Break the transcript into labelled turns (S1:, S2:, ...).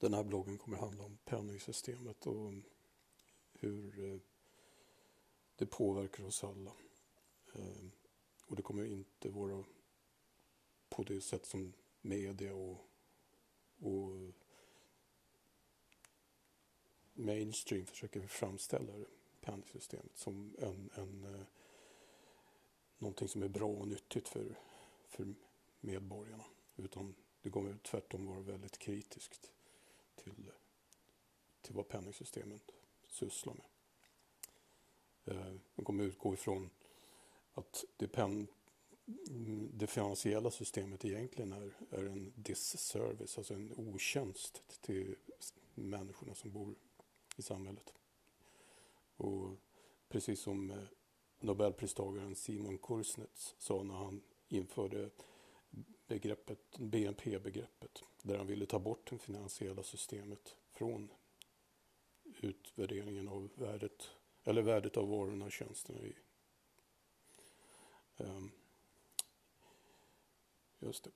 S1: Den här bloggen kommer handla om penningsystemet och hur eh, det påverkar oss alla. Eh, och det kommer inte vara på det sätt som media och, och mainstream försöker framställa det, penningsystemet som en, en, eh, någonting som är bra och nyttigt för, för medborgarna. Utan det kommer tvärtom vara väldigt kritiskt vad penningsystemet sysslar med. Eh, de kommer utgå ifrån att det, pen, det finansiella systemet egentligen är, är en disservice, alltså en otjänst till människorna som bor i samhället. Och precis som eh, Nobelpristagaren Simon Kursnitz sa när han införde begreppet, BNP-begreppet, där han ville ta bort det finansiella systemet från utvärderingen av värdet, eller värdet av varorna och tjänsterna. I, ehm, just det.